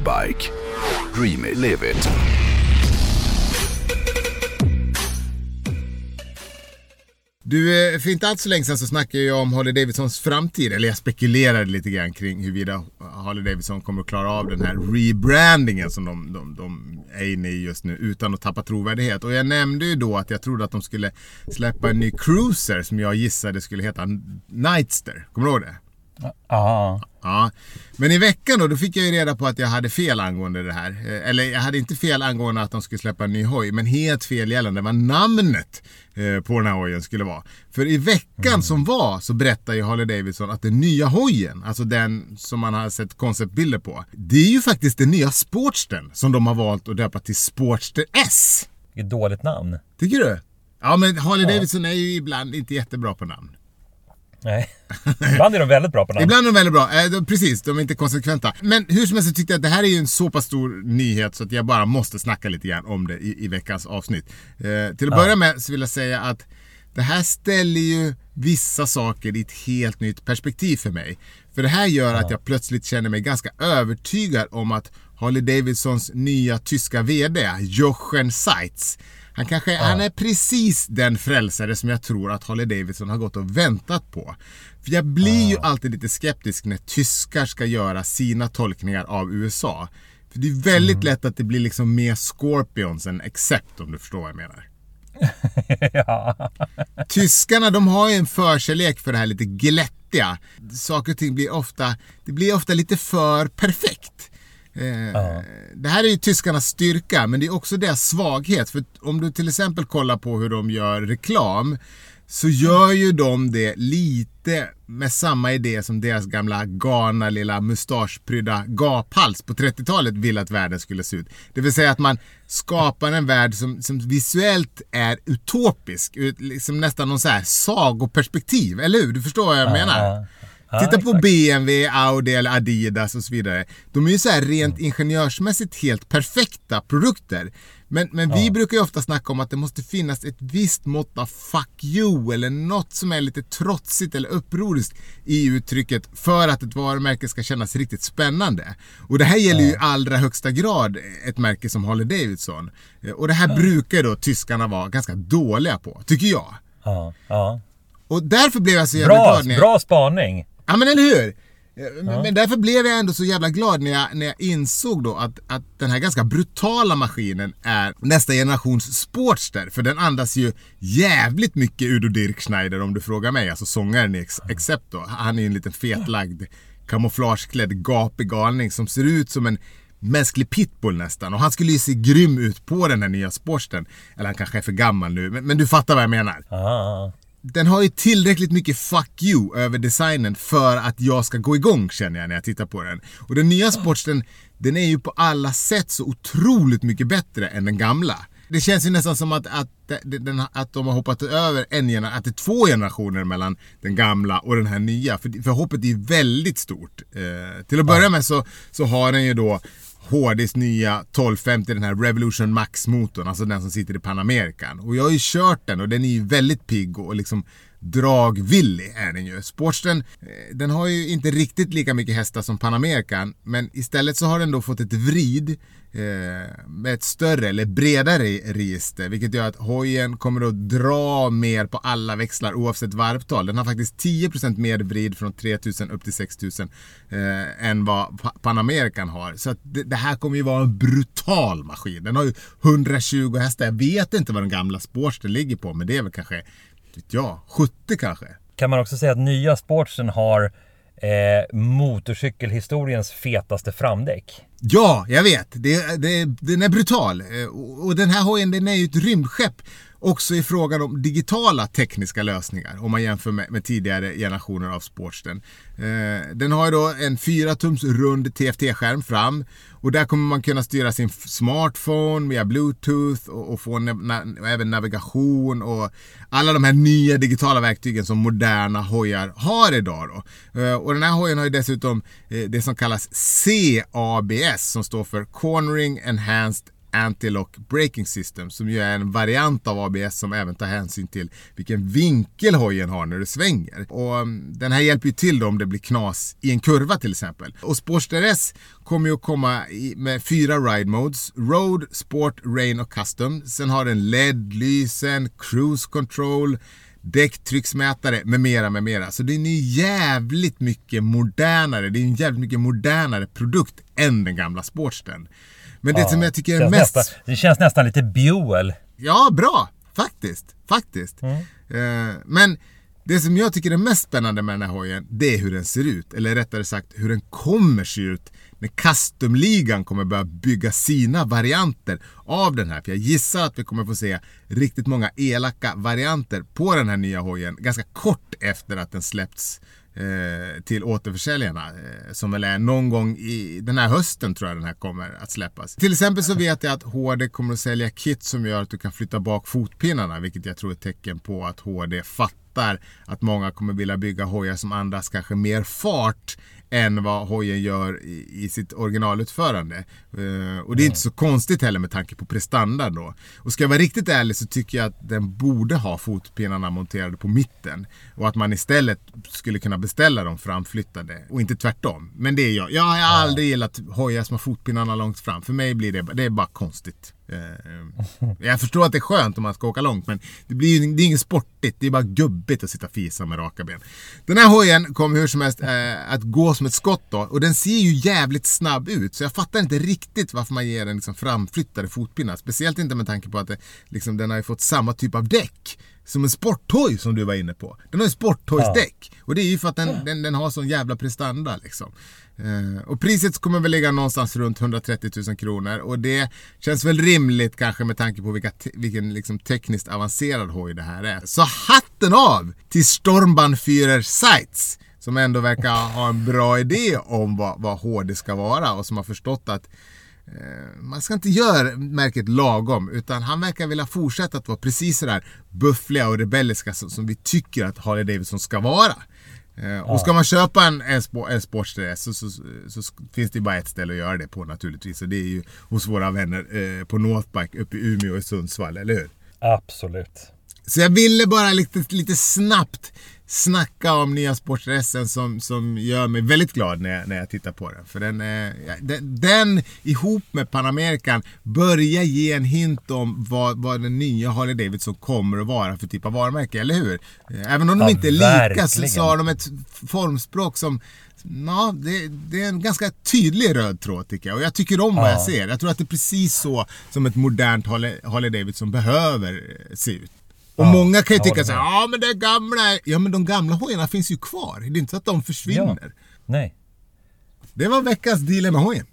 Kickbike. Dream it, live it. Du, eh, för inte alls så länge sedan så snackade jag om Harley Davidsons framtid. Eller jag spekulerade lite grann kring huruvida Harley Davidson kommer att klara av den här rebrandingen som de, de, de är inne i just nu utan att tappa trovärdighet. Och jag nämnde ju då att jag trodde att de skulle släppa en ny Cruiser som jag gissade skulle heta Nightster. Kommer du ihåg det? Ja. Ja, men i veckan då, då fick jag ju reda på att jag hade fel angående det här. Eh, Eller jag hade inte fel angående att de skulle släppa en ny hoj, men helt fel gällande vad namnet eh, på den här hojen skulle vara. För i veckan som var så berättade ju Harley Davidson att den nya hojen, alltså den som man har sett konceptbilder på, det är ju faktiskt den nya Sportstern som de har valt att döpa till Sportster S. Vilket dåligt namn. Tycker du? Ja, men Harley Davidson är ju ibland inte jättebra på namn. Nej. Ibland är de väldigt bra på namn. Ibland är de väldigt bra. Eh, de, precis, de är inte konsekventa. Men hur som helst så tyckte jag att det här är ju en så pass stor nyhet så att jag bara måste snacka lite grann om det i, i veckans avsnitt. Eh, till att börja med så vill jag säga att det här ställer ju vissa saker i ett helt nytt perspektiv för mig. För det här gör att jag plötsligt känner mig ganska övertygad om att Harley Davidsons nya tyska VD, Jochen Seitz, han, kanske, han är precis den frälsare som jag tror att Harley Davidson har gått och väntat på. För jag blir ju alltid lite skeptisk när tyskar ska göra sina tolkningar av USA. För det är väldigt lätt att det blir liksom mer Scorpions än Accept om du förstår vad jag menar. ja. Tyskarna de har ju en förkärlek för det här lite glättiga. Saker och ting blir ofta, det blir ofta lite för perfekt. Eh, Det här är ju tyskarnas styrka, men det är också deras svaghet. För om du till exempel kollar på hur de gör reklam, så gör ju de det lite med samma idé som deras gamla galna lilla mustaschprydda gaphals på 30-talet ville att världen skulle se ut. Det vill säga att man skapar en värld som, som visuellt är utopisk, ut- liksom nästan någon så här sagoperspektiv, eller hur? Du förstår vad jag menar? Ja. Ja, Titta på exakt. BMW, Audi eller Adidas och så vidare. De är ju så här rent ingenjörsmässigt helt perfekta produkter. Men, men vi brukar ju ofta snacka om att det måste finnas ett visst mått av fuck you eller något som är lite trotsigt eller upproriskt i uttrycket för att ett varumärke ska kännas riktigt spännande. Och det här gäller ju i allra högsta grad ett märke som Harley Davidson. Och det här brukar då tyskarna vara ganska dåliga på, tycker jag. Ja. ja. Och därför blev jag så jävla glad när jag... bra spaning. Ja men eller hur! Eh, Men, men därför blev jag ändå så jävla glad när jag, när jag insåg då att, att den här ganska brutala maskinen är nästa generations Sportster. För den andas ju jävligt mycket Udo Dirkschneider om du frågar mig. Alltså sångaren i Ex- Accept då. Han är ju en liten fetlagd kamouflageklädd gapig galning som ser ut som en mänsklig pitbull nästan. Och han skulle ju se grym ut på den här nya Sportstern. Eller han kanske är för gammal nu, men, men du fattar vad jag menar Ja. Den har ju tillräckligt mycket fuck you över designen för att jag ska gå igång känner jag när jag tittar på den. Och den nya Sportsten, den är ju på alla sätt så otroligt mycket bättre än den gamla. Det känns ju nästan som att, att, den, att de har hoppat över en generation, att det är två generationer mellan den gamla och den här nya. För, för hoppet är ju väldigt stort. Eh, till att börja med så, så har den ju då HDs nya 1250, den här Revolution Max-motorn, alltså den som sitter i Panamerican. Och jag har ju kört den och den är ju väldigt pigg och liksom dragvillig är den ju. Sportsten, eh, den har ju inte riktigt lika mycket hästar som Panamerican, men istället så har den då fått ett vrid eh, med ett större eller bredare register, vilket gör att hojen kommer att dra mer på alla växlar oavsett varvtal. Den har faktiskt 10% mer vrid från 3000 upp till 6000 eh, än vad Pa- Panamerican har. Så att det, det här kommer ju vara en brutal maskin. Den har ju 120 hästar. Jag vet inte vad den gamla Sportsten ligger på, men det är väl kanske, jag, 70 kanske. Kan man också säga att nya Sportsen har eh, motorcykelhistoriens fetaste framdäck? Ja, jag vet. Det, det, den är brutal. Eh, och den här hojen den är ju ett rymdskepp också i frågan om digitala tekniska lösningar om man jämför med, med tidigare generationer av Sportsten. Eh, den har ju då en 4-tums rund TFT-skärm fram och där kommer man kunna styra sin smartphone via bluetooth och, och få na- och även navigation och alla de här nya digitala verktygen som moderna hojar har idag. Då. Eh, och den här hojen har ju dessutom eh, det som kallas CABS som står för Cornering Enhanced Anti-Lock Braking System som ju är en variant av ABS som även tar hänsyn till vilken vinkel hojen har när du svänger. Och mm, den här hjälper ju till då om det blir knas i en kurva till exempel. Och Sportster S kommer ju att komma med fyra ride modes. Road, Sport, Rain och Custom. Sen har den LED-lysen, Cruise Control, däcktrycksmätare med mera, med mera. Så den är jävligt mycket modernare. Det är en jävligt mycket modernare produkt än den gamla Sportstern. Men det Ja, som jag tycker är mest... Nästan, det känns nästan lite Buell. Ja, bra! Faktiskt. Faktiskt. Eh, men det som jag tycker är mest spännande med den här hojen, det är hur den ser ut. Eller rättare sagt, hur den kommer se ut när customligan kommer börja bygga sina varianter av den här. För jag gissar att vi kommer få se riktigt många elaka varianter på den här nya hojen ganska kort efter att den släppts Eh, till återförsäljarna. Eh, som väl är någon gång i den här hösten tror jag den här kommer att släppas. Till exempel så vet jag att HD kommer att sälja kit som gör att du kan flytta bak fotpinnarna. Vilket jag tror är ett tecken på att HD fattar att många kommer vilja bygga hojar som andas kanske mer fart än vad hojen gör i, i sitt originalutförande. Eh, och det är inte så konstigt heller med tanke på prestanda då. Och ska jag vara riktigt ärlig så tycker jag att den borde ha fotpinnarna monterade på mitten. Och att man istället skulle kunna beställa dem framflyttade och inte tvärtom. Men det är jag. Jag har aldrig gillat hojar som har fotpinnarna långt fram. För mig blir det, det är bara konstigt. Eh, eh, jag förstår att det är skönt om man ska åka långt men det, blir ju, det är inget sportigt. Det är bara gubbigt att sitta och fisa med raka ben. Den här hojen kommer hur som helst eh, att gå som ett skott då. Och den ser ju jävligt snabb ut. Så jag fattar inte riktigt varför man ger den liksom framflyttade fotpinnar. Speciellt inte med tanke på att det, liksom, den har ju fått samma typ av däck. Som en sporthoj som du var inne på. Den har ju sporthojsdäck. Och det är ju för att den, den, den har sån jävla prestanda liksom. Eh, och priset kommer väl ligga någonstans runt 130 000 kronor. Och det känns väl rimligt kanske med tanke på vilka te- vilken liksom tekniskt avancerad hoj det här är. Så hatten av till Stormbannführer Sights! Som ändå verkar ha en bra idé om vad, vad HD ska vara och som har förstått att Man ska inte göra märket lagom utan han verkar vilja fortsätta att vara precis sådär buffliga och rebelliska som, vi tycker att Harley Davidson ska vara. Eh, Och ska man köpa en, en, en Sportster S så, så, så, så finns det bara ett ställe att göra det på naturligtvis och det är ju hos våra vänner eh, på Northbike uppe i Umeå och Sundsvall, eller hur? Absolut. Så jag ville bara lite, lite snabbt snacka om nya Sportressen som, som gör mig väldigt glad när jag, när jag tittar på den. För den, ja, den, den ihop med Panamerican börjar ge en hint om vad, vad den nya Harley Davidson kommer att vara för typ av varumärke, eller hur? Även om de Ja, inte är lika så, verkligen. så har de ett formspråk som Ja, det, det är en ganska tydlig röd tråd tycker jag. Och jag tycker om vad Ja. jag ser. Jag tror att det är precis så som ett modernt Harley, Harley Davidson behöver eh, se ut. Och Ja, många kan ju tycka håller så här, med. ja men det gamla, ja men de gamla hojarna finns ju kvar. Det är inte så att de försvinner. Nej. Det var veckans deal med hojen.